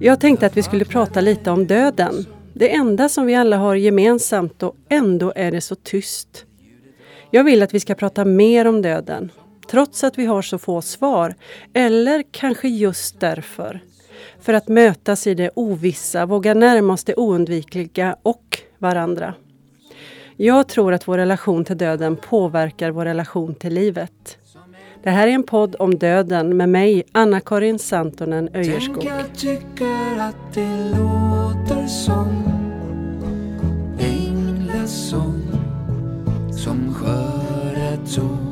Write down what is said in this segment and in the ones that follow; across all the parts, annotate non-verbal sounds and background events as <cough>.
Jag tänkte att vi skulle prata lite om döden. Det enda som vi alla har gemensamt och ändå är det så tyst. Jag vill att vi ska prata mer om döden, trots att vi har så få svar. Eller kanske just därför. För att mötas i det ovissa, våga närma oss det oundvikliga och varandra. Jag tror att vår relation till döden påverkar vår relation till livet. Det här är en podd om döden med mig, Anna-Karin Santonen Öjerskog. Tänk jag tycker att det låter som änglasång som sköra ton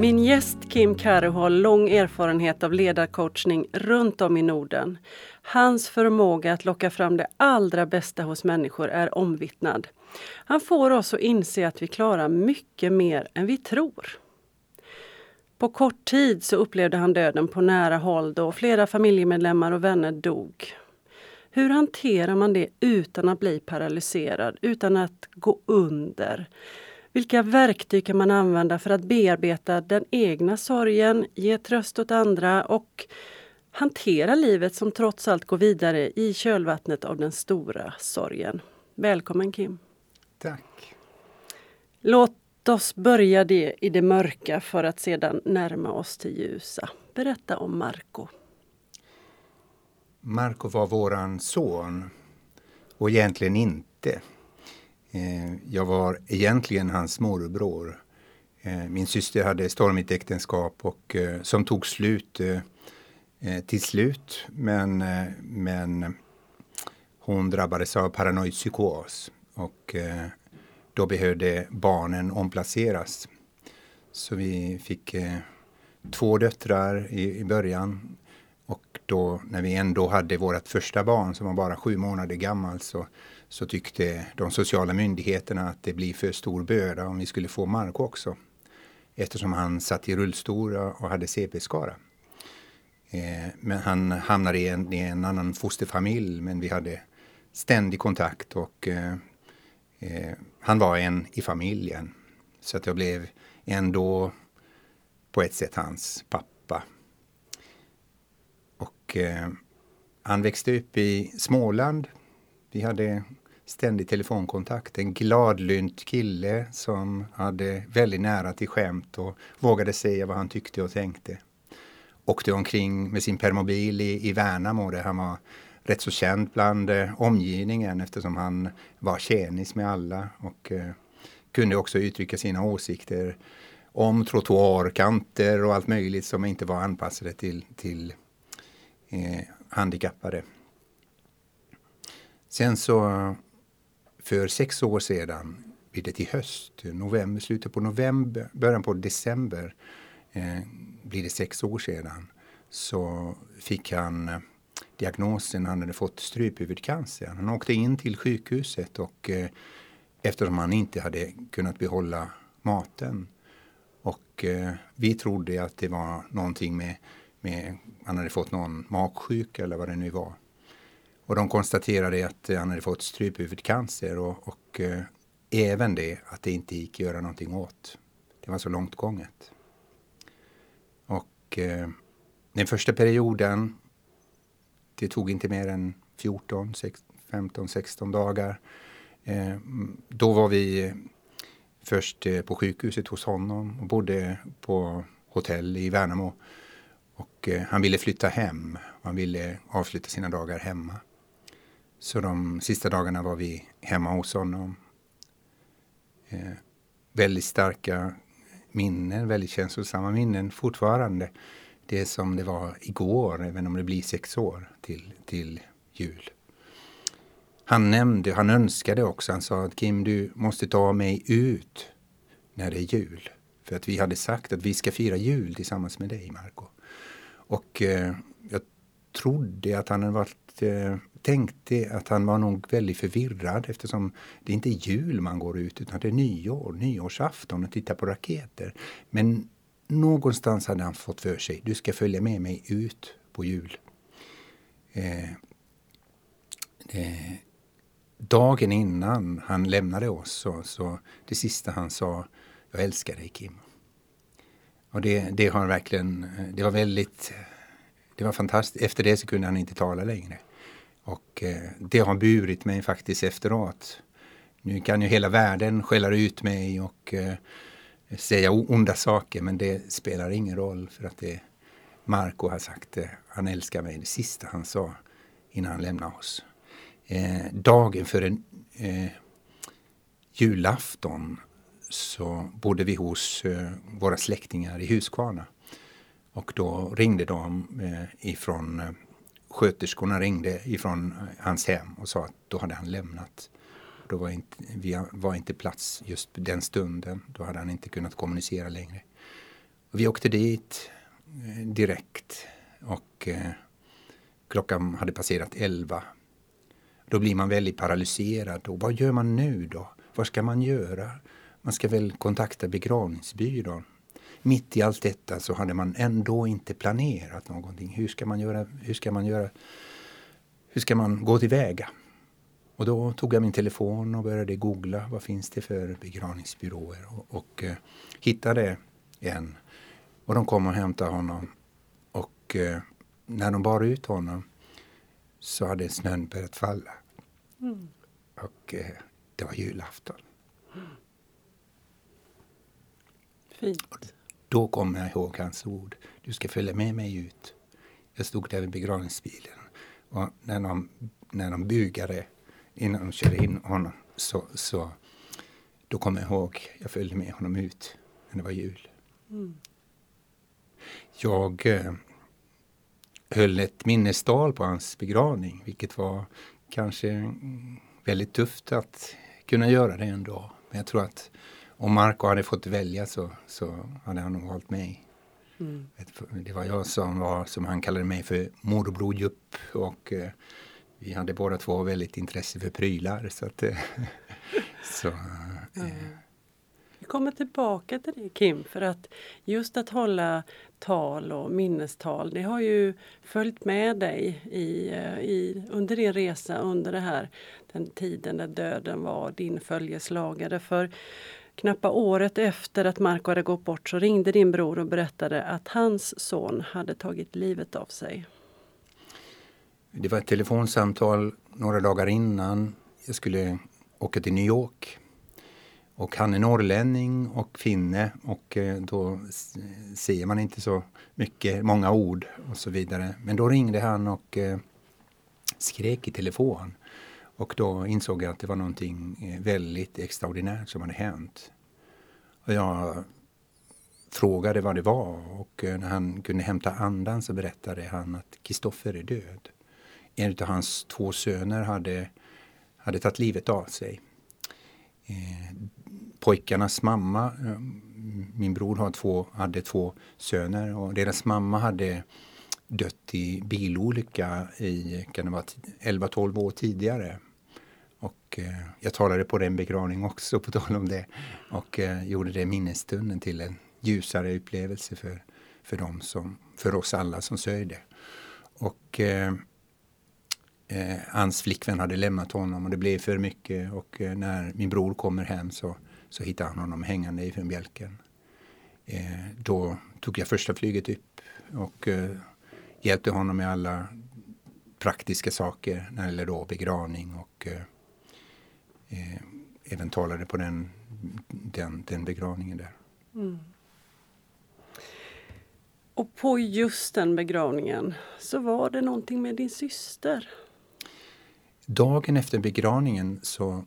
Min gäst Kim Karu har lång erfarenhet av ledarcoachning runt om i Norden. Hans förmåga att locka fram det allra bästa hos människor är omvittnad. Han får oss att inse att vi klarar mycket mer än vi tror. På kort tid så upplevde han döden på nära håll då flera familjemedlemmar och vänner dog. Hur hanterar man det utan att bli paralyserad, utan att gå under? Vilka verktyg kan man använda för att bearbeta den egna sorgen, ge tröst åt andra och hantera livet som trots allt går vidare i kölvattnet av den stora sorgen? Välkommen Kim! Tack. Låt oss börja det i det mörka för att sedan närma oss till ljusa. Berätta om Marco. Marco var våran son och egentligen inte. Eh, jag var egentligen hans morbror. Eh, min syster hade stormigt äktenskap och, eh, som tog slut till slut. Men, men hon drabbades av paranoid psykos och då behövde barnen omplaceras. Så vi fick två döttrar i, i början. Och då när vi ändå hade vårt första barn som var bara sju månader gammal så, så tyckte de sociala myndigheterna att det blir för stor börda om vi skulle få Marko också. Eftersom han satt i rullstol och hade CP-skara. Eh, men han hamnade i en, i en annan fosterfamilj men vi hade ständig kontakt och eh, eh, han var en i familjen. Så att jag blev ändå på ett sätt hans pappa. Och eh, han växte upp i Småland. Vi hade ständig telefonkontakt. En gladlynt kille som hade väldigt nära till skämt och vågade säga vad han tyckte och tänkte. Åkte omkring med sin permobil i, i Värnamo där han var rätt så känd bland eh, omgivningen eftersom han var tjänis med alla och eh, kunde också uttrycka sina åsikter om trottoarkanter och allt möjligt som inte var anpassade till, till eh, handikappade. Sen så för sex år sedan, vid det i höst, november, slutet på november, början på december, eh, blir det sex år sedan, så fick han eh, diagnosen, han hade fått stryphuvudcancer. Han åkte in till sjukhuset och eh, eftersom han inte hade kunnat behålla maten och eh, vi trodde att det var någonting med, med, han hade fått någon magsjuka eller vad det nu var. Och de konstaterade att han hade fått stryphuvudcancer och, och eh, även det att det inte gick att göra någonting åt. Det var så långt gånget. Och eh, den första perioden, det tog inte mer än 14, 15, 16 dagar. Eh, då var vi eh, först eh, på sjukhuset hos honom och bodde på hotell i Värnamo. Och eh, han ville flytta hem. Han ville avsluta sina dagar hemma. Så de sista dagarna var vi hemma hos honom. Eh, väldigt starka minnen, väldigt känslosamma minnen fortfarande. Det är som det var igår, även om det blir sex år till, till jul. Han nämnde, han önskade också, han sa att Kim du måste ta mig ut när det är jul. För att vi hade sagt att vi ska fira jul tillsammans med dig Marco. Och eh, jag trodde att han hade varit, eh, tänkte att han var nog väldigt förvirrad eftersom det inte är jul man går ut utan det är nyår, nyårsafton och tittar på raketer. Men någonstans hade han fått för sig, du ska följa med mig ut på jul. Eh, eh, dagen innan han lämnade oss så, så det sista han sa, jag älskar dig Kim. Och det, det har verkligen, eh, det var väldigt, det var fantastiskt. Efter det så kunde han inte tala längre. Och eh, det har burit mig faktiskt efteråt. Nu kan ju hela världen skälla ut mig och eh, säga onda saker men det spelar ingen roll för att det Marco har sagt det. Han älskar mig, det sista han sa innan han lämnade oss. Eh, dagen före eh, julafton så bodde vi hos eh, våra släktingar i Huskvarna. Och då ringde de eh, ifrån, eh, sköterskorna ringde ifrån eh, hans hem och sa att då hade han lämnat. Då var inte, vi var inte plats just den stunden. Då hade han inte kunnat kommunicera längre. Vi åkte dit eh, direkt och eh, klockan hade passerat elva. Då blir man väldigt paralyserad. Och vad gör man nu då? Vad ska man göra? Man ska väl kontakta begravningsbyrån. Mitt i allt detta så hade man ändå inte planerat någonting. Hur ska man göra? Hur ska man göra? Hur ska man gå tillväga? Och då tog jag min telefon och började googla vad finns det för begravningsbyråer och, och eh, hittade en. Och de kom och hämtade honom. Och eh, när de bar ut honom så hade snön börjat falla. Mm. Och eh, det var julafton. Fint. Då kommer jag ihåg hans ord. Du ska följa med mig ut. Jag stod där vid begravningsbilen. Och när de, när de bugade innan de körde in honom så, så då kommer jag ihåg, jag följde med honom ut när det var jul. Mm. Jag eh, höll ett minnestal på hans begravning, vilket var kanske väldigt tufft att kunna göra det ändå. Men jag tror att om Marco hade fått välja så, så hade han nog valt mig. Mm. Det var jag som var, som han kallade mig för morbror Jupp och eh, vi hade båda två väldigt intresse för prylar. Så att, eh, <laughs> så, mm. Vi kommer tillbaka till det Kim, för att just att hålla tal och minnestal, det har ju följt med dig i, eh, i, under din resa under det här, den tiden när döden var din följeslagare. För knappt året efter att Marco hade gått bort så ringde din bror och berättade att hans son hade tagit livet av sig. Det var ett telefonsamtal några dagar innan jag skulle åka till New York. Och han är norrlänning och finne och eh, då ser man inte så mycket, många ord och så vidare. Men då ringde han och eh, skrek i telefon. Och då insåg jag att det var någonting eh, väldigt extraordinärt som hade hänt. Och jag frågade vad det var och eh, när han kunde hämta andan så berättade han att Kristoffer är död en av hans två söner hade, hade tagit livet av sig. Eh, pojkarnas mamma, eh, min bror har två, hade två söner och deras mamma hade dött i bilolycka i 11-12 år tidigare. Och eh, jag talade på den begravning också på tal om det och eh, gjorde det minnesstunden till en ljusare upplevelse för, för, dem som, för oss alla som sörjde. Och eh, eh, hans flickvän hade lämnat honom och det blev för mycket och eh, när min bror kommer hem så, så hittar han honom hängande i bjälken. Eh, då tog jag första flyget upp och eh, hjälpte honom med alla praktiska saker när det gäller då begravning och eh, eh, även talade på den, den, den begravningen där. Mm. Och på just den begravningen så var det någonting med din syster. Dagen efter begravningen så,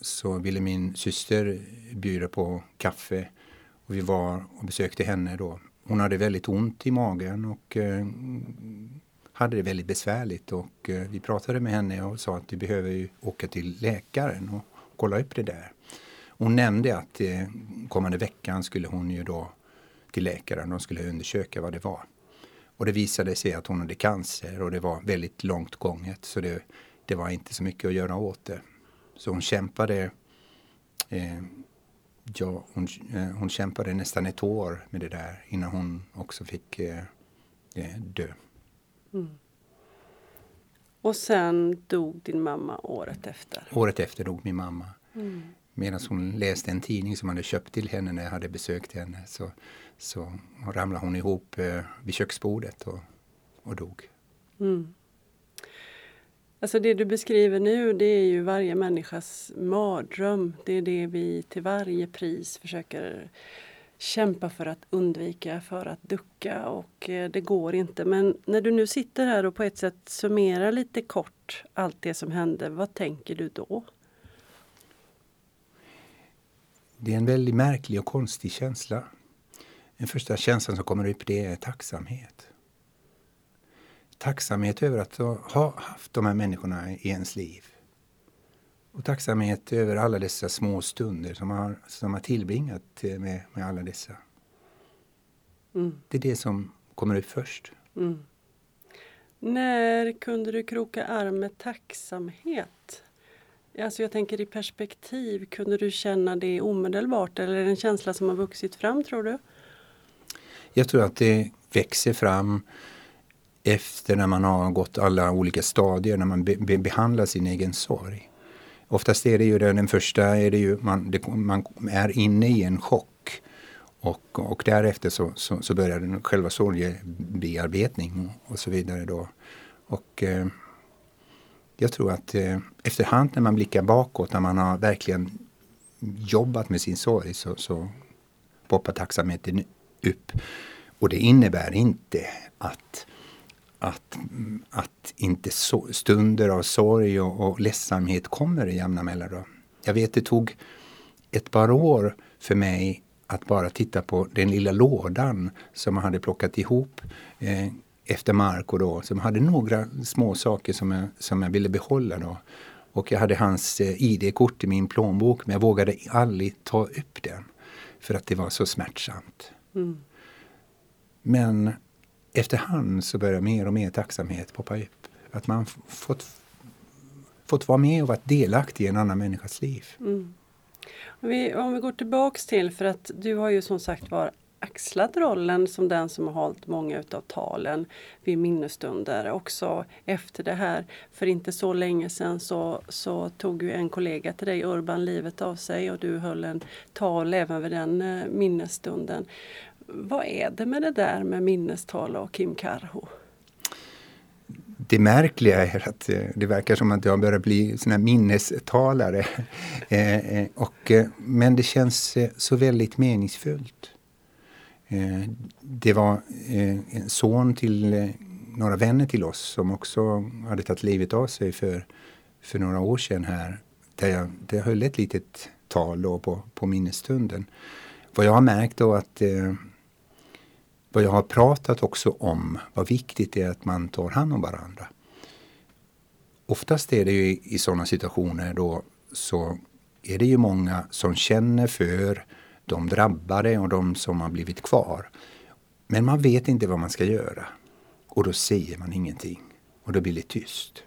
så ville min syster bjuda på kaffe och vi var och besökte henne då. Hon hade väldigt ont i magen och eh, hade det väldigt besvärligt och eh, vi pratade med henne och sa att vi behöver ju åka till läkaren och kolla upp det där. Hon nämnde att eh, kommande veckan skulle hon ju då till läkaren och skulle undersöka vad det var. Och det visade sig att hon hade cancer och det var väldigt långt gånget så det det var inte så mycket att göra åt det. Så hon kämpade eh, ja, hon, eh, hon kämpade nästan ett år med det där innan hon också fick eh, eh dö. Mm. Och sen dog din mamma året efter? Året efter dog min mamma. Mm. Medan hon läste en tidning som hade köpt till henne när jag hade besökt henne så, så ramlade hon ihop eh, vid köksbordet och, och dog. Mm. Alltså det du beskriver nu det är ju varje människas mardröm. Det är det vi till varje pris försöker kämpa för att undvika, för att ducka och eh, det går inte. Men när du nu sitter här och på ett sätt summerar lite kort allt det som hände, vad tänker du då? Det är en väldigt märklig och konstig känsla. Den första känslan som kommer upp det är tacksamhet. Tacksamhet över att ha haft de här människorna i ens liv. Och tacksamhet över alla dessa små stunder som man har, som har tillbringat med, med alla dessa. Mm. Det är det som kommer upp först. Mm. När kunde du kroka arm med tacksamhet? Alltså jag tänker i perspektiv, kunde du känna det omedelbart eller är det en känsla som har vuxit fram tror du? Jag tror att det växer fram efter när man har gått alla olika stadier, när man be, be, behandlar sin egen sorg. Oftast är det ju det, den första är det ju man, det, man är inne i en chock. Och, och därefter så, så, så börjar den själva sorgebearbetning och så vidare då. Och eh, jag tror att eh, efterhand när man blickar bakåt, när man har verkligen jobbat med sin sorg så, så poppar tacksamheten upp. Och det innebär inte att att, att inte så, stunder av sorg och, och ledsamhet kommer i jämna mellanrum. Jag vet det tog ett par år för mig att bara titta på den lilla lådan som man hade plockat ihop eh, efter Marco då, som hade några små saker som jag, som jag ville behålla då. Och jag hade hans eh, ID-kort i min plånbok men jag vågade aldrig ta upp den. För att det var så smärtsamt. Mm. Men efterhand så börjar mer och mer tacksamhet poppa upp. Att man fått, fått vara med och varit delaktig i en annan människas liv. Mm. Om, vi, om vi går tillbaks till, för att du har ju som sagt var axlat rollen som den som har hållit många utav talen vid minnesstunder. Också efter det här, för inte så länge sedan så, så tog ju en kollega till dig, Urban, livet av sig och du höll en tal även vid den eh, minnesstunden vad är det med det där med minnestal och Kim Karho? Det märkliga är att eh, det verkar som att jag börjar bli sån här minnestalare. <laughs> Eh, eh, och, men det känns så väldigt meningsfullt. Det var en son till några vänner till oss som också hade tagit livet av sig för, för några år sedan här. Där jag, där jag höll ett litet tal då på, på minnesstunden. Vad jag har märkt då att vad jag har pratat också om, vad viktigt det är att man tar hand om varandra. Oftast är det ju i sådana situationer då så är det ju många som känner för de drabbade och de som har blivit kvar. Men man vet inte vad man ska göra. Och då säger man ingenting. Och då blir det tyst.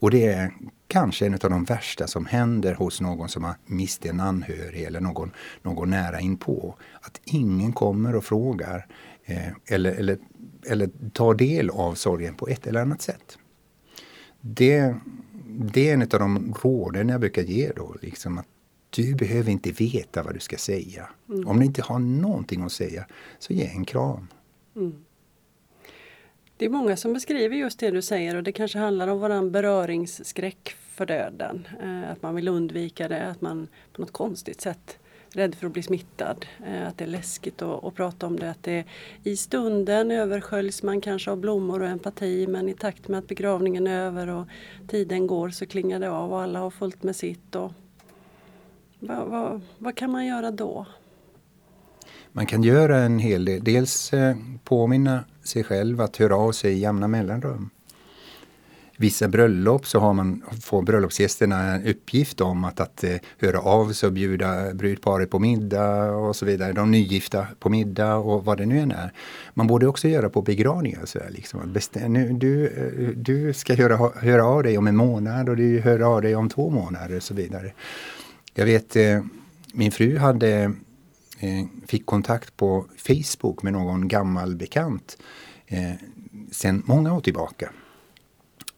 Och det är kanske en av de värsta som händer hos någon som har mist en anhörig eller någon, någon nära inpå. Att ingen kommer och frågar eh, eller, eller, eller tar del av sorgen på ett eller annat sätt. Det, det är en av de råden jag brukar ge då. Liksom att du behöver inte veta vad du ska säga. Mm. Om du inte har någonting att säga, så ge en kram. Mm. Det är många som beskriver just det du säger och det kanske handlar om våran beröringsskräck för döden. Eh, att man vill undvika det, att man på något konstigt sätt är rädd för att bli smittad. Eh, att det är läskigt att, att prata om det. Att det I stunden översköljs man kanske av blommor och empati men i takt med att begravningen är över och tiden går så klingar det av och alla har fullt med sitt. Och, vad, vad, vad kan man göra då? Man kan göra en hel del. Dels eh, påminna sig själv att höra av sig i jämna mellanrum. Vissa bröllop så har man, får bröllopsgästerna en uppgift om att, att eh, höra av sig och bjuda brudparet på middag och så vidare. De nygifta på middag och vad det nu än är. Man borde också göra på begravningar. Så här, liksom. nu, du, eh, du ska höra, höra av dig om en månad och du hör av dig om två månader och så vidare. Jag vet, eh, min fru hade Eh, fick kontakt på Facebook med någon gammal bekant eh, sen många år tillbaka.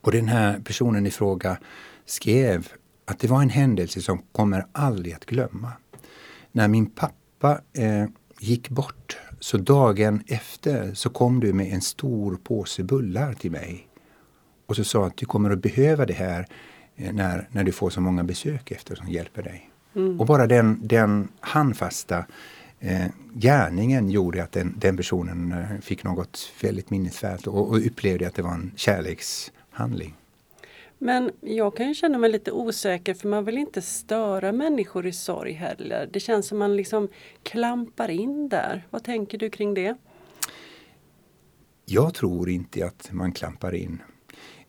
Och den här personen i fråga skrev att det var en händelse som kommer aldrig att glömma. När min pappa eh, gick bort så dagen efter så kom du med en stor påse bullar till mig. Och så sa att du kommer att behöva det här eh, när, när du får så många besök efter som hjälper dig. Mm. Och bara den, den handfasta eh, gärningen gjorde att den, den personen eh, fick något väldigt minnesvärt och, och upplevde att det var en kärlekshandling. Men jag kan ju känna mig lite osäker för man vill inte störa människor i sorg heller. Det känns som man liksom klampar in där. Vad tänker du kring det? Jag tror inte att man klampar in.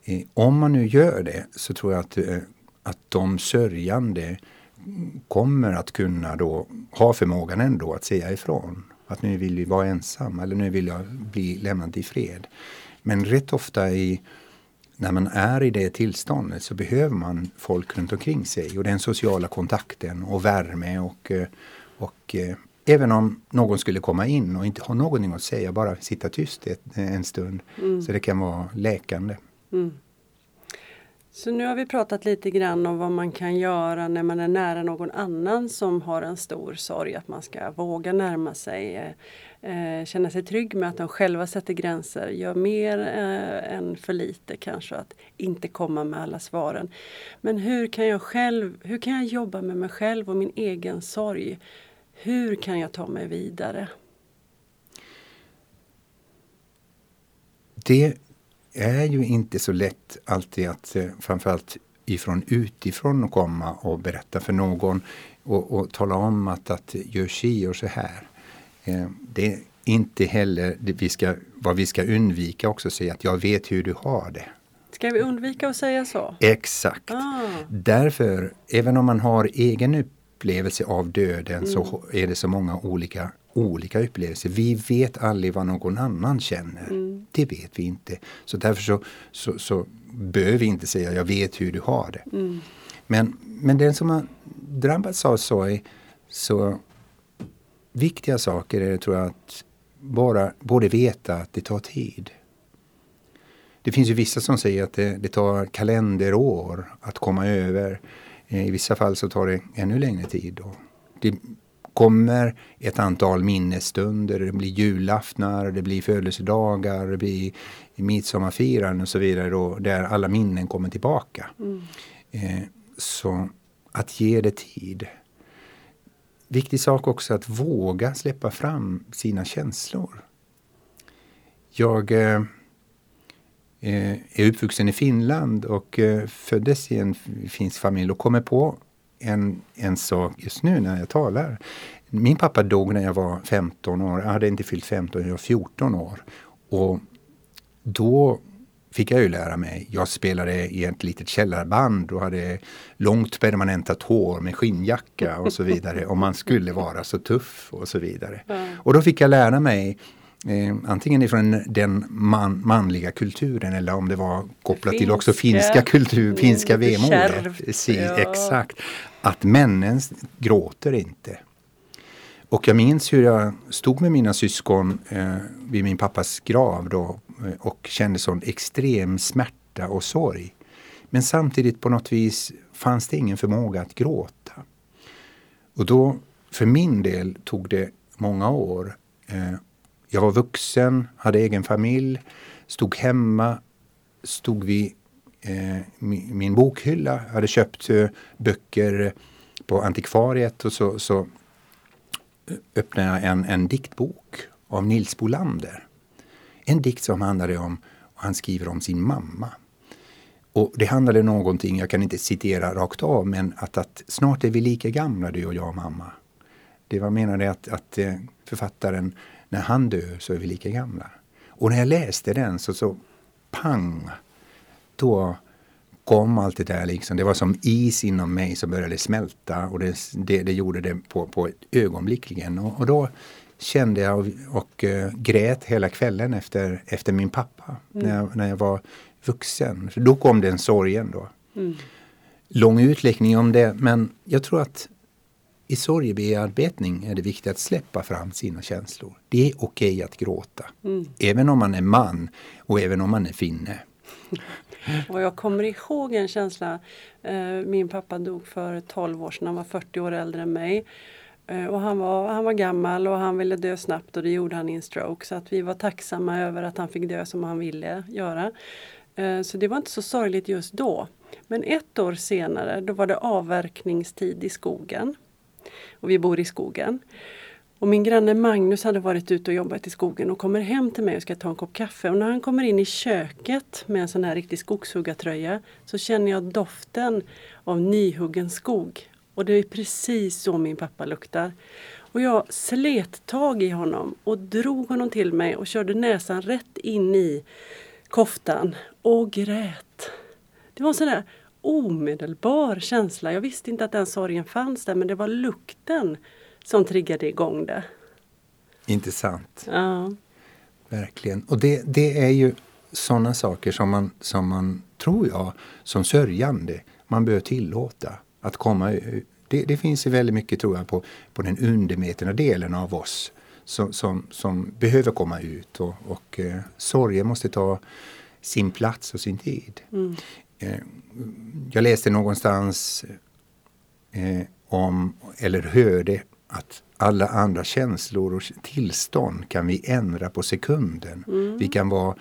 Eh, om man nu gör det så tror jag att, eh, att de sörjande kommer att kunna då ha förmågan ändå att säga ifrån. Att nu vill vi vara ensam eller nu vill jag bli lämnad i fred. Men rätt ofta i, när man är i det tillståndet så behöver man folk runt omkring sig och den sociala kontakten och värme och, eh, och eh, även om någon skulle komma in och inte ha någonting att säga, bara sitta tyst en stund. Mm. Så det kan vara läkande. Mm. Så nu har vi pratat lite grann om vad man kan göra när man är nära någon annan som har en stor sorg. Att man ska våga närma sig, eh, känna sig trygg med att de själva sätter gränser, gör mer eh, än för lite kanske, att inte komma med alla svaren. Men hur kan jag själv, hur kan jag jobba med mig själv och min egen sorg? Hur kan jag ta mig vidare? Det är ju inte så lätt alltid att eh, framförallt ifrån utifrån komma och berätta för någon och, och tala om att, att gör si och så här. Eh, det är inte heller det vi ska, vad vi ska undvika också, säga att jag vet hur du har det. Ska vi undvika att säga så? Exakt. Ah. Därför, även om man har egen upplevelse av döden mm. så är det så många olika olika upplevelser. Vi vet aldrig vad någon annan känner. Mm. Det vet vi inte. Så därför så, så, så behöver vi inte säga jag vet hur du har det. Mm. Men, men den som har drabbats av sorg så viktiga saker är tror jag att bara både veta att det tar tid. Det finns ju vissa som säger att det, det tar kalenderår att komma över. I vissa fall så tar det ännu längre tid. Det kommer ett antal minnesstunder. Det blir julaftnar, det blir födelsedagar, det blir midsommarfiranden och så vidare. Då, där alla minnen kommer tillbaka. Mm. Eh, så att ge det tid. Viktig sak också att våga släppa fram sina känslor. Jag eh, eh är uppvuxen i Finland och eh, föddes i en finsk familj och kommer på en, en sak just nu när jag talar. Min pappa dog när jag var 15 år. Jag hade inte fyllt 15, jag var 14 år. Och då fick jag ju lära mig. Jag spelade i ett litet källarband och hade långt permanentat hår med skinnjacka och så vidare. och man skulle vara så tuff och så vidare. Och då fick jag lära mig Eh, antingen ifrån den man, manliga kulturen eller om det var kopplat finska. till också finska kultur, mm, finska vemodet. Ja. Exakt. Att männen gråter inte. Och jag minns hur jag stod med mina syskon eh, vid min pappas grav då, eh, och kände sån extrem smärta och sorg. Men samtidigt på något vis fanns det ingen förmåga att gråta. Och då, för min del, tog det många år eh, jag var vuxen, hade egen familj, stod hemma, stod vid eh, min, min bokhylla, hade köpt eh, böcker på antikvariet och så, så eh, öppnade jag en, en diktbok av Nils Bolander. En dikt som handlade om, han skriver om sin mamma. Och det handlade någonting, jag kan inte citera rakt av, men att, att snart är vi lika gamla du och jag mamma. Det var menade att, att eh, författaren när han dör så är vi lika gamla. Och när jag läste den så, så pang, då kom allt det där liksom. Det var som is inom mig som började smälta och det, det, det gjorde det på, på ett ögonblickligen. Och, och då kände jag och, och uh, grät hela kvällen efter, efter min pappa mm. när, jag, när jag var vuxen. Så då kom den sorgen då. Mm. Lång utläggning om det men jag tror att i sorgebearbetning är det viktigt att släppa fram sina känslor. Det är okej okay att gråta. Mm. Även om man är man och även om man är finne. <laughs> Och jag kommer ihåg en känsla. Eh, min pappa dog för 12 år sedan, han var 40 år äldre än mig. Eh, och han var, han var gammal och han ville dö snabbt och det gjorde han i en stroke. Så att vi var tacksamma över att han fick dö som han ville göra. Eh, så det var inte så sorgligt just då. Men ett år senare då var det avverkningstid i skogen. Och vi bor i skogen. Och min granne Magnus hade varit ute och jobbat i skogen och kommer hem till mig och ska ta en kopp kaffe. Och när han kommer in i köket med en sån här riktig skogshuggartröja så känner jag doften av nyhuggen skog. Och det är precis så min pappa luktar. Och jag slet tag i honom och drog honom till mig och körde näsan rätt in i koftan och grät. Det var sådär, omedelbar känsla. Jag visste inte att den sorgen fanns där men det var lukten som triggade igång det. Intressant. Ja. Verkligen. Och det, det är ju sådana saker som man, som man, tror jag, som sörjande, man bör tillåta att komma ut. Det, det finns ju väldigt mycket, tror jag, på, på den undermedvetna delen av oss som, som, som behöver komma ut. Och, och eh, sorgen måste ta sin plats och sin tid. Mm. Eh, jag läste någonstans eh, om, eller hörde, att alla andra känslor och tillstånd kan vi ändra på sekunden. Mm. Vi kan vara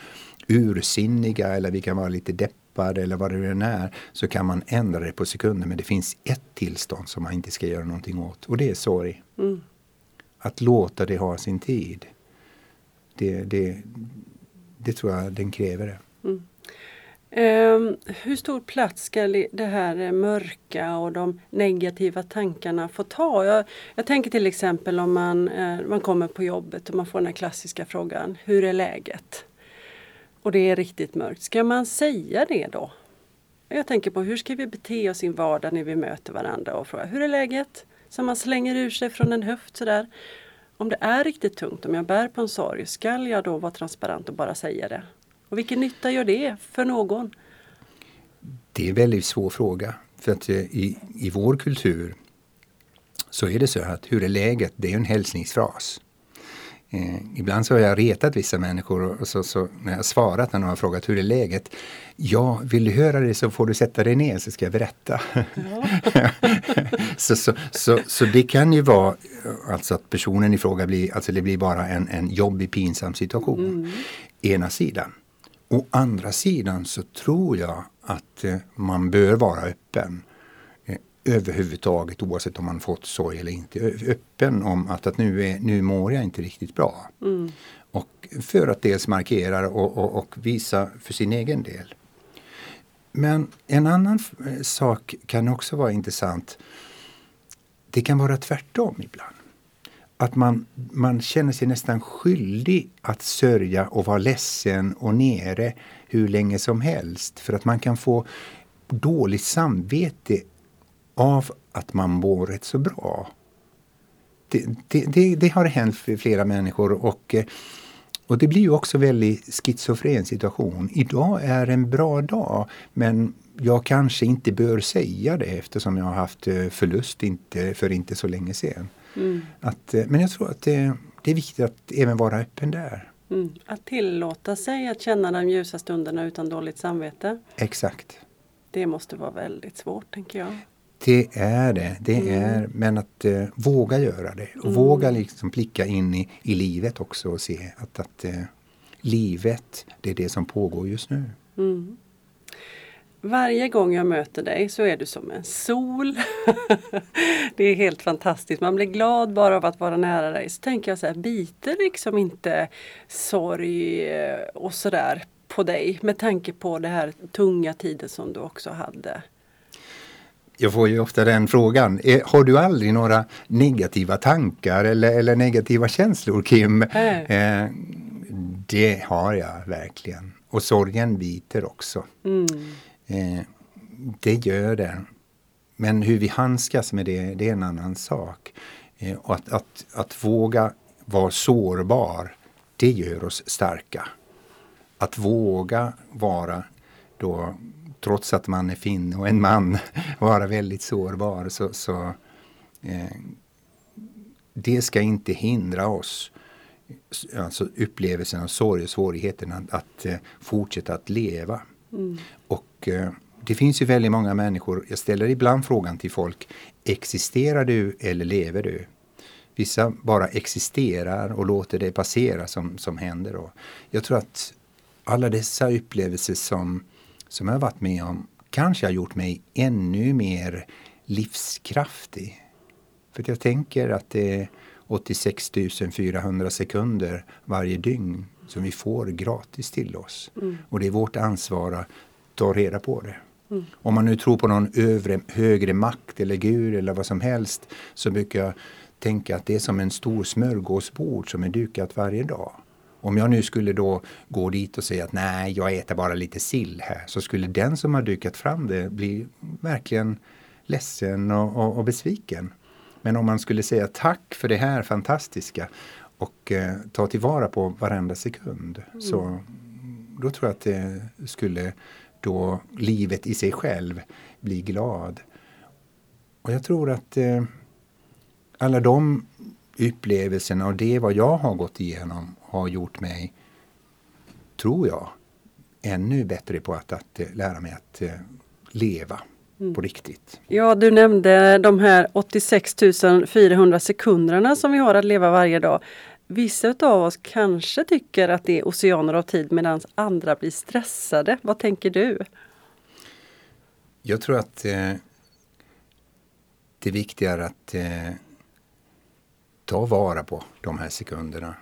ursinniga eller vi kan vara lite deppade eller vad det än är. Så kan man ändra det på sekunden. Men det finns ett tillstånd som man inte ska göra någonting åt och det är sorg. Mm. Att låta det ha sin tid. Det, det, det tror jag den kräver. Det. Mm. Ehm, hur stor plats ska det här eh, mörka och de negativa tankarna få ta? Jag, jag tänker till exempel om man, eh, man kommer på jobbet och man får den här klassiska frågan Hur är läget? Och det är riktigt mörkt. Ska man säga det då? Jag tänker på hur ska vi bete oss i vardag när vi möter varandra och frågar Hur är läget? Så man slänger ur sig från en höft sådär. Om det är riktigt tungt, om jag bär på en sorg, skall jag då vara transparent och bara säga det? Och vilken nytta gör det för någon? Det är en väldigt svår fråga. För att eh, i, i vår kultur så är det så att hur är läget? Det är en hälsningsfras. Eh, ibland så har jag retat vissa människor och så, så, när jag svarat när de har frågat hur är läget? Ja, vill du höra det så får du sätta dig ner så ska jag berätta. Ja. <laughs> så, så, så, så, det kan ju vara alltså att personen i fråga blir, alltså det blir bara en, en jobbig pinsam situation. Mm. Ena sidan. Å andra sidan så tror jag att eh, man bör vara öppen eh, överhuvudtaget oavsett om man fått sorg eller inte. Öppen om att, att nu, är, nu mår jag inte riktigt bra. Mm. Och för att dels markera och, och, och, visa för sin egen del. Men en annan eh, sak kan också vara intressant. Det kan vara tvärtom ibland att man, man känner sig nästan skyldig att sörja och vara ledsen och nere hur länge som helst. För att man kan få dåligt samvete av att man mår rätt så bra. Det, det, det, det har hänt för flera människor och, eh, och det blir ju också väldigt schizofren situation. Idag är en bra dag men jag kanske inte bör säga det eftersom jag har haft eh, förlust inte, för inte så länge sedan. Mm. Att, eh, men jag tror att det, det, är viktigt att även vara öppen där. Mm. Att tillåta sig att känna de ljusa stunderna utan dåligt samvete. Exakt. Det måste vara väldigt svårt tänker jag. Det är det. det mm. är, men att uh, våga göra det. Och mm. våga liksom blicka in i, i livet också och se att, att uh, livet, det är det som pågår just nu. Mm. Varje gång jag möter dig så är du som en sol. <laughs> det är helt fantastiskt. Man blir glad bara av att vara nära dig. Så tänker jag så här, biter liksom inte sorg eh, och sådär på dig med tanke på det här tunga tiden som du också hade? Jag får ju ofta den frågan. Har du aldrig några negativa tankar eller, eller negativa känslor Kim? Eh, det har jag verkligen. Och sorgen biter också. Mm. Eh, det gör det. Men hur vi handskas med det, det är en annan sak. Eh, och att, att, att våga vara sårbar, det gör oss starka. Att våga vara då, trots att man är finne och en man, <laughs> vara väldigt sårbar. Så, så eh, det ska inte hindra oss, alltså upplevelsen av sorg och svårigheten att, att eh, fortsätta att leva. Mm. Och eh, det finns ju väldigt många människor, jag ställer ibland frågan till folk, existerar du eller lever du? Vissa bara existerar och låter det passera som, som händer. Och jag tror att alla dessa upplevelser som, som jag varit med om kanske har gjort mig ännu mer livskraftig. För jag tänker att det är 86 400 sekunder varje dygn som vi får gratis till oss. Mm. Och det är vårt ansvar ta reda på det. Mm. Om man nu tror på någon övre, högre makt eller Gud eller vad som helst så brukar jag tänka att det är som en stor smörgåsbord som är dukat varje dag. Om jag nu skulle då gå dit och säga att nej, jag äter bara lite sill här, så skulle den som har dukat fram det bli verkligen ledsen och, och, och besviken. Men om man skulle säga tack för det här fantastiska och eh, ta tillvara på varenda sekund, mm. så då tror jag att det skulle då livet i sig själv bli glad. Och jag tror att eh, alla de upplevelserna och det vad jag har gått igenom har gjort mig, tror jag, ännu bättre på att, att eh, lära mig att uh, leva mm. på riktigt. Ja, du nämnde de här 86 400 sekunderna som vi har att leva varje dag. Vissa av oss kanske tycker att det är oceaner av tid medan andra blir stressade. Vad tänker du? Jag tror att eh, det viktiga är att eh, ta vara på de här sekunderna.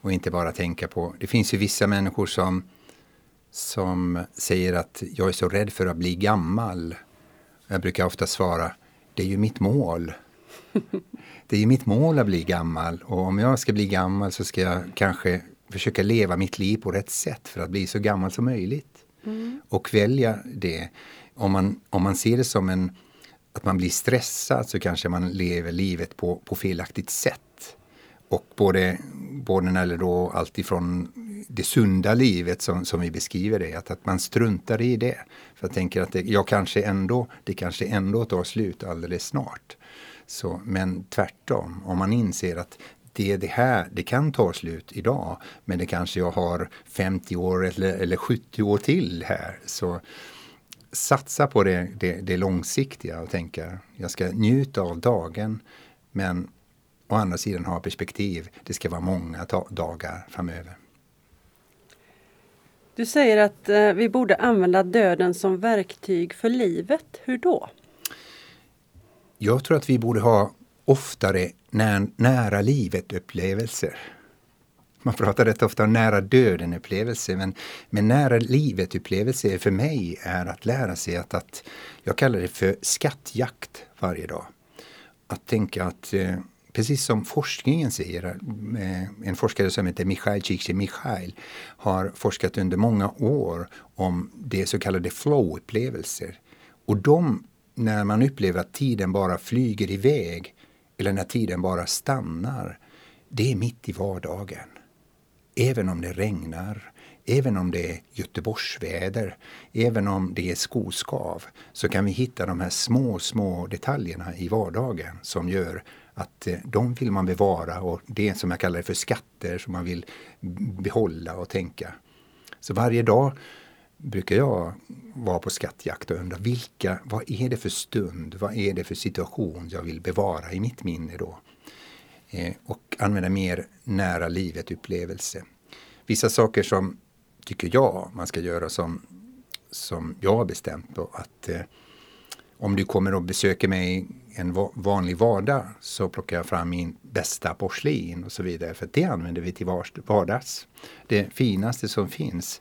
Och inte bara tänka på... Det finns ju vissa människor som, som säger att jag är så rädd för att bli gammal. Jag brukar ofta svara, det är ju mitt mål. <laughs> det är ju mitt mål att bli gammal och om jag ska bli gammal så ska jag kanske försöka leva mitt liv på rätt sätt för att bli så gammal som möjligt. Mm. Och välja det. Om man, om man ser det som en att man blir stressad så kanske man lever livet på, på felaktigt sätt. Och både, både när det då allt ifrån det sunda livet som, som vi beskriver det, att, att man struntar i det. För jag tänker att det, jag kanske ändå, det kanske ändå tar slut alldeles snart. Så, men tvärtom, om man inser att det, det här, det kan ta slut idag, men det kanske jag har 50 år eller, eller 70 år till här. Så satsa på det, det, det långsiktiga och tänka jag ska njuta av dagen men å andra sidan ha perspektiv. Det ska vara många dagar framöver. Du säger att eh, vi borde använda döden som verktyg för livet. Hur då? Jag tror att vi borde ha oftare när, nära livet-upplevelser. Man pratar rätt ofta om nära döden-upplevelser men, men nära livet-upplevelser för mig är att lära sig att, att jag kallar det för skattjakt varje dag. Att tänka att eh, precis som forskningen säger, eh, en forskare som heter Mikhail Csikszentmihalyi har forskat under många år om det så kallade flow-upplevelser. Och de, när man upplever att tiden bara flyger iväg eller när tiden bara stannar, det är mitt i vardagen. Även om det regnar, även om det är Göteborgsväder, även om det är skoskav, så kan vi hitta de här små, små detaljerna i vardagen som gör att eh, de vill man bevara och det som jag kallar för skatter som man vill behålla och tänka. Så varje dag brukar jag vara på skattjakt och undra vilka, vad är det för stund, vad är det för situation jag vill bevara i mitt minne då? Eh, och använda mer nära livet upplevelse. Vissa saker som tycker jag man ska göra som, som jag har bestämt då, att eh, om du kommer och besöker mig en vanlig vardag så plockar jag fram min bästa porslin och så vidare. För det använder vi till vardags. Det finaste som finns.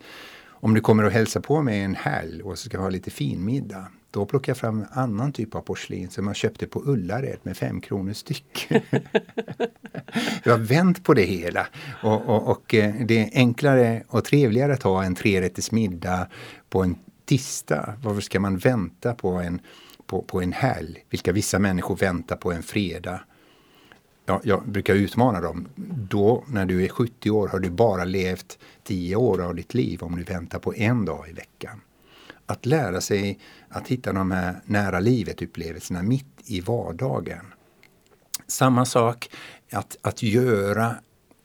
Om du kommer och hälsar på mig en helg och så ska ha lite finmiddag. Då plockar jag fram en annan typ av porslin som jag köpte på Ullared med fem kronor styck. <laughs> jag har vänt på det hela. Och, och, och, eh, det är enklare och trevligare att ha en trerättersmiddag på en tisdag. Varför ska man vänta på en, på, på en helg? Vilka vissa människor väntar på en fredag. Ja, jag brukar utmana dem. Då, när du är 70 år, har du bara levt 10 år av ditt liv om du väntar på en dag i veckan att lära sig att hitta de här nära livet-upplevelserna mitt i vardagen. Samma sak att, att göra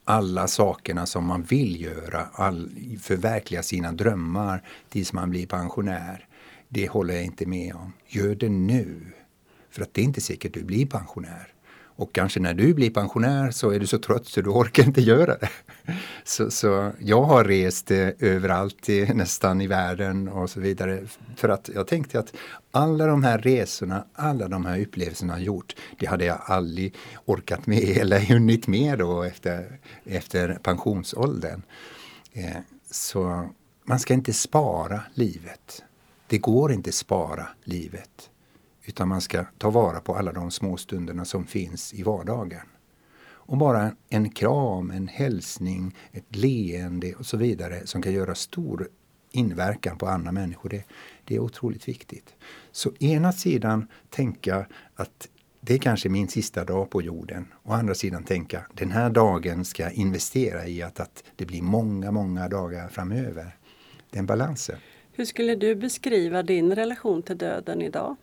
alla sakerna som man vill göra, all, förverkliga sina drömmar tills man blir pensionär. Det håller jag inte med om. Gör det nu. För att det är inte säkert du blir pensionär. Och kanske när du blir pensionär så är du så trött så du orkar inte göra det. Så, så jag har rest eh, överallt i, nästan i världen och så vidare. För att jag tänkte att alla de här resorna, alla de här upplevelserna jag gjort, det hade jag aldrig orkat med <laughs> eller hunnit med då efter, efter pensionsåldern. Eh, så man ska inte spara livet. Det går inte spara livet. Utan man ska ta vara på alla de små stunderna som finns i vardagen. Och bara en kram, en hälsning, ett leende och så vidare som kan göra stor inverkan på andra människor. Det, det är otroligt viktigt. Så ena sidan tänka att det är kanske min sista dag på jorden. Å andra sidan tänka den här dagen ska jag investera i att, att det blir många, många dagar framöver. Den balansen. Hur skulle du beskriva din relation till döden idag?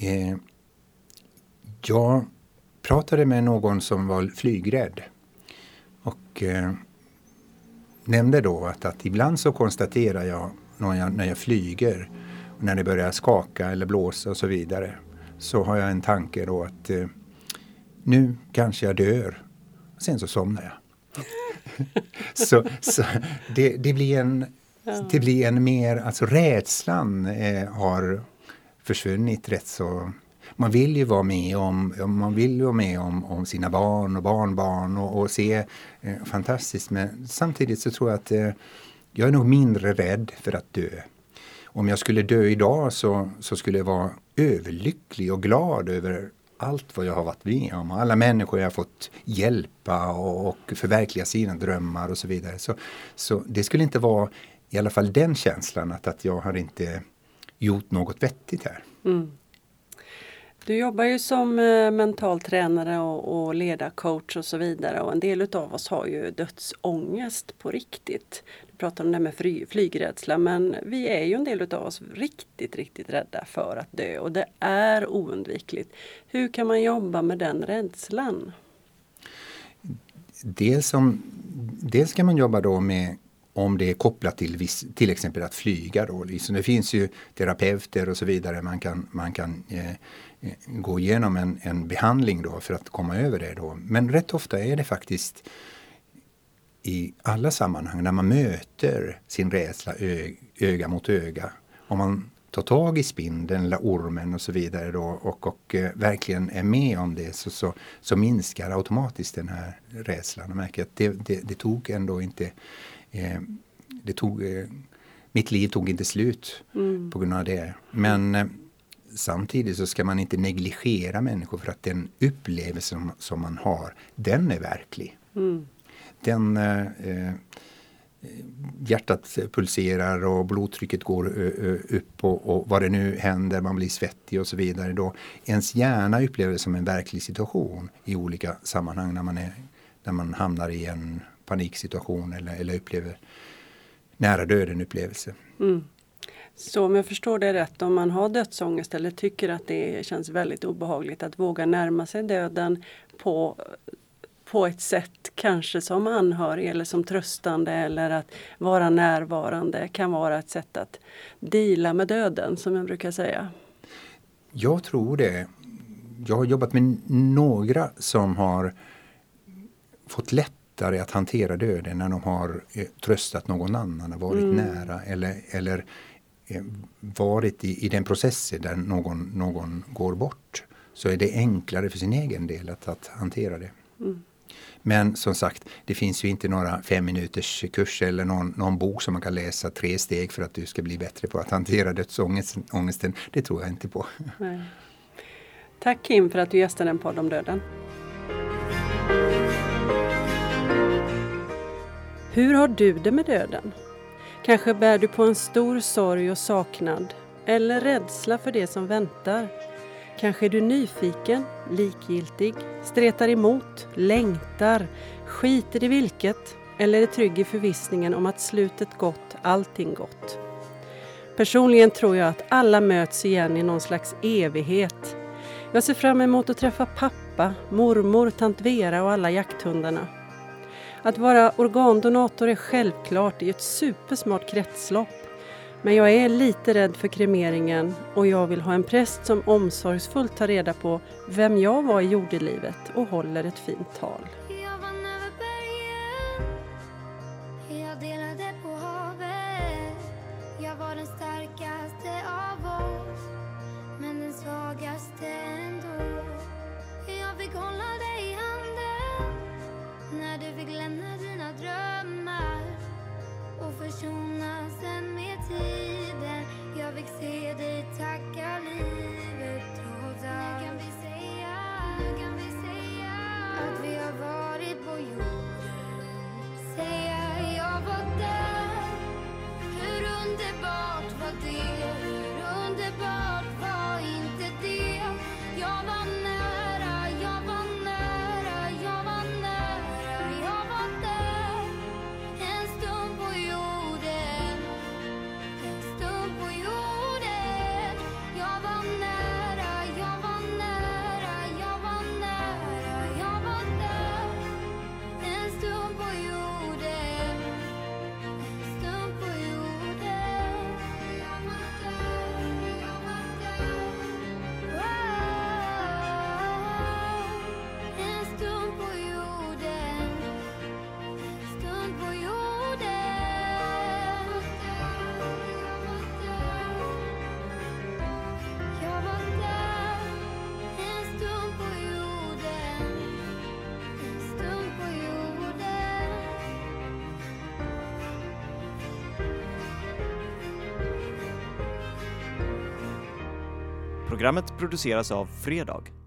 Eh, jag pratade med någon som var flygrädd och eh, nämnde då att, att ibland så konstaterar jag när, jag när jag flyger och när det börjar skaka eller blåsa och så vidare så har jag en tanke då att eh, nu kanske jag dör. Sen så somnar jag. <laughs> så så det, det, blir en, det blir en mer, alltså rädslan eh, har försvunnit rätt så man vill ju vara med om, man vill vara med om, om sina barn och barnbarn och, och se eh, fantastiskt. Men samtidigt så tror jag att eh, jag är nog mindre rädd för att dö. Om jag skulle dö idag så, så skulle jag vara överlycklig och glad över allt vad jag har varit med om. Alla människor jag har fått hjälpa och, och förverkliga sina drömmar och så vidare. Så, så det skulle inte vara i alla fall den känslan att, att jag har inte gjort något vettigt här. Mm. Du jobbar ju som eh, mental tränare och, och ledarcoach och så vidare och en del utav oss har ju dödsångest på riktigt. Du pratar om det här med fly, flygrädsla men vi är ju en del utav oss riktigt, riktigt rädda för att dö och det är oundvikligt. Hur kan man jobba med den rädslan? Dels, som, dels kan man jobba då med om det är kopplat till viss, till exempel att flyga. Då. Liksom det finns ju terapeuter och så vidare man kan, man kan eh, eh, gå igenom en, en behandling då för att komma över det. Då. Men rätt ofta är det faktiskt i alla sammanhang när man möter sin rädsla ö, öga mot öga. Om man tar tag i spindeln eller ormen och så vidare då, och, och eh, verkligen är med om det så, så, så minskar automatiskt den här rädslan. Man märker att det, det, det tog ändå inte det tog, eh, mitt liv tog inte slut mm. på grund av det. Men eh, samtidigt så ska man inte negligera människor för att den upplevelse som, som man har, den är verklig. Mm. Den eh, eh, Hjärtat pulserar och blodtrycket går upp och, och, vad det nu händer, man blir svettig och så vidare. Då ens hjärna upplever det som en verklig situation i olika sammanhang när man, är, när man hamnar i en paniksituation eller, eller upplever nära döden upplevelse. Mm. Så om jag förstår det rätt, om man har dödsångest eller tycker att det känns väldigt obehagligt att våga närma sig döden på, på ett sätt kanske som anhörig eller som tröstande eller att vara närvarande kan vara ett sätt att dela med döden som jag brukar säga. Jag tror det. Jag har jobbat med några som har fått lätt lättare att hantera döden när de har eh, tröstat någon annan, har varit mm. nära eller, eller eh, varit i, i den processen där någon, någon går bort. Så är det enklare för sin egen del att, att hantera det. Mm. Men som sagt, det finns ju inte några fem minuters kurs eller någon, någon, bok som man kan läsa tre steg för att du ska bli bättre på att hantera dödsångesten. Det tror jag inte på. Nej. Tack Kim för att du gästade en podd om döden. Hur har du det med döden? Kanske bär du på en stor sorg och saknad eller rädsla för det som väntar. Kanske är du nyfiken, likgiltig, stretar emot, längtar, skiter i vilket eller är trygg i förvissningen om att slutet gott, allting gott. Personligen tror jag att alla möts igen i någon slags evighet. Jag ser fram emot att träffa pappa, mormor, tant Vera och alla jakthundarna. Att vara organdonator är självklart i ett supersmart kretslopp. Men jag är lite rädd för kremeringen och jag vill ha en präst som omsorgsfullt tar reda på vem jag var i jordelivet och håller ett fint tal. Programmet produceras av Fredag.